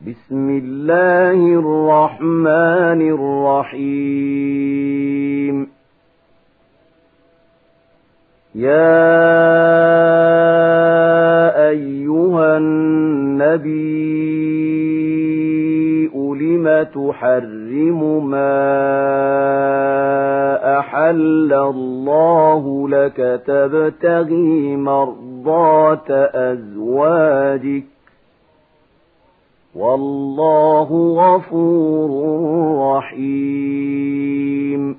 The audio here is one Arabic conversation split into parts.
بسم الله الرحمن الرحيم. يا أيها النبي لم تحرم ما أحل الله لك تبتغي مرضات أزواجك؟ والله غفور رحيم.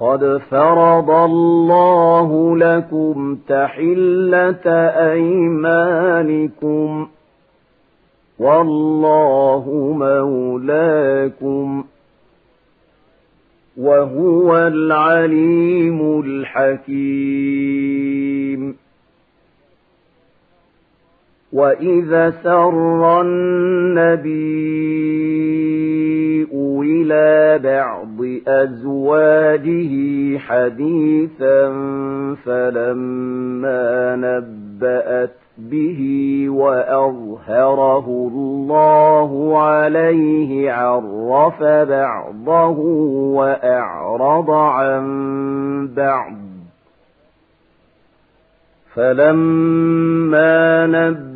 قد فرض الله لكم تحلة أيمانكم. والله مولاكم. وهو العليم الحكيم. وإذا سر النبي إلى بعض أزواجه حديثا فلما نبأت به وأظهره الله عليه عرف بعضه وأعرض عن بعض فلما نبأ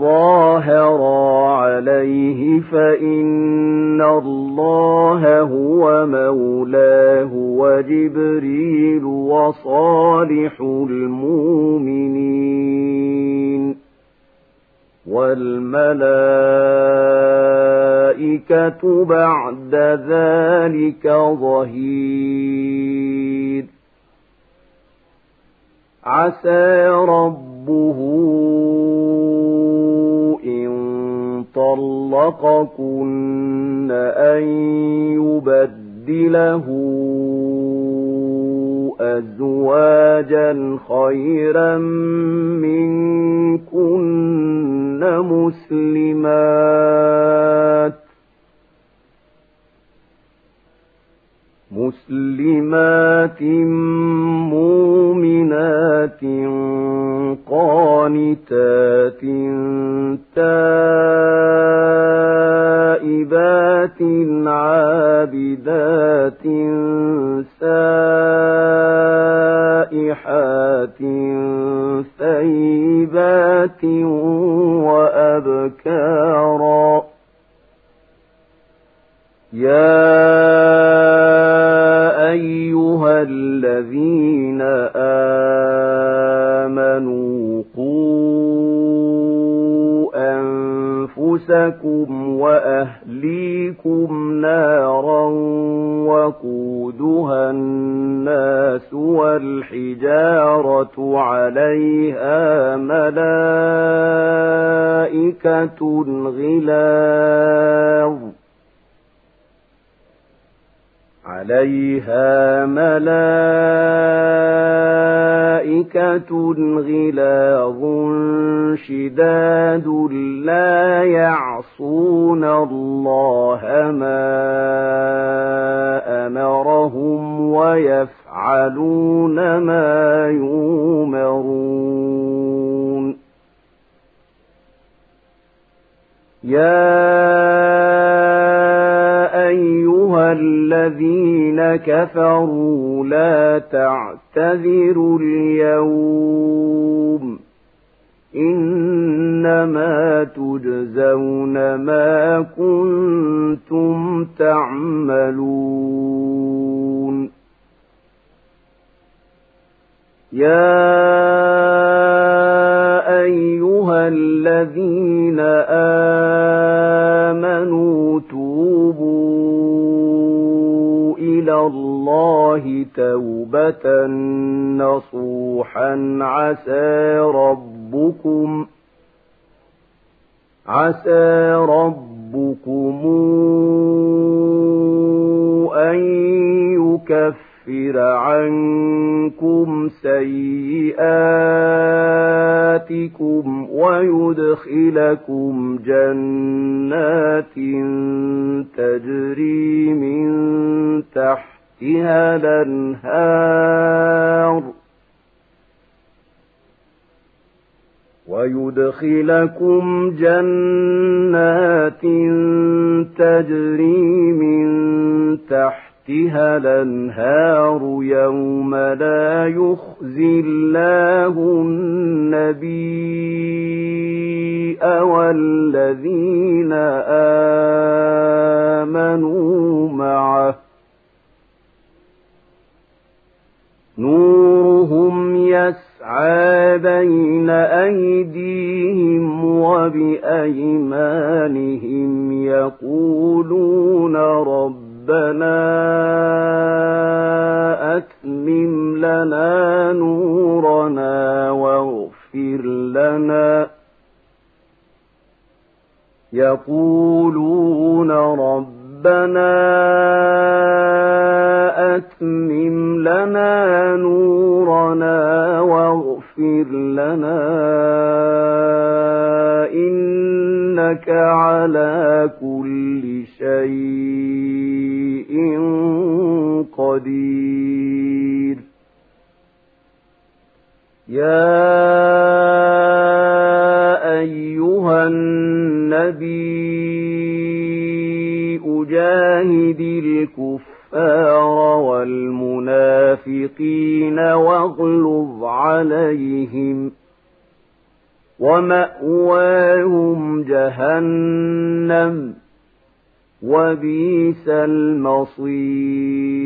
ظاهرا عليه فإن الله هو مولاه وجبريل وصالح المؤمنين والملائكة بعد ذلك ظهير عسى ربه طلقكن أن يبدله أزواجا خيرا منكن مسلمات مسلمات مؤمنات قانتات ثيبات وأبكارا. يا أنفسكم وأهليكم نارا وقودها الناس والحجارة عليها ملائكة غلاظ عليها ملائكة غلاظ شداد لا يعصون الله ما أمرهم ويفعلون ما كفروا لا تعتذروا اليوم إنما تجزون ما كنتم تعملون يا توبة نصوحا. عسى ربكم عسى ربكم أن يكفر عنكم سيئاتكم ويدخلكم جنات تجري من تحتها الأنهار ويدخلكم جنات تجري من تحتها الأنهار يوم لا يخزي الله النبي والذين آمنوا معه. لنا نورنا واغفر لنا. يقولون ربنا أتمم لنا نورنا واغفر لنا. إنك على كل شيء قدير. يا أيها النبي أجاهد الكفار والمنافقين واغلظ عليهم ومأواهم جهنم وبئس المصير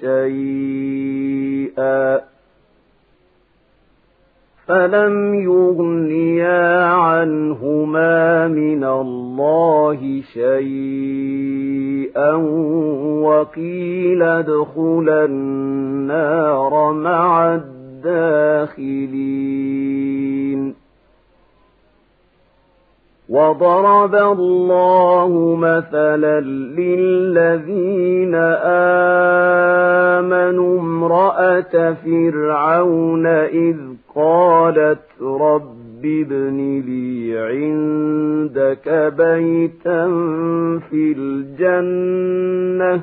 شيئا. فلم يغنيا عنهما من الله شيئا وقيل ادخلا النار مع الداخلين. وضرب الله مثلا للذين آمنوا امرأة فرعون إذ قالت رب ابن لي عندك بيتا في الجنة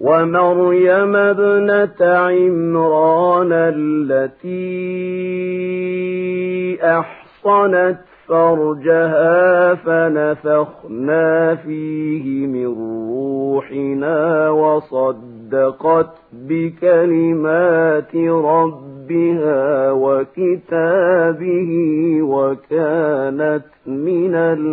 ومريم ابنة عمران التي أحصنت فرجها فنفخنا فيه من روحنا وصدقت بكلمات ربها وكتابه وكانت من القانتين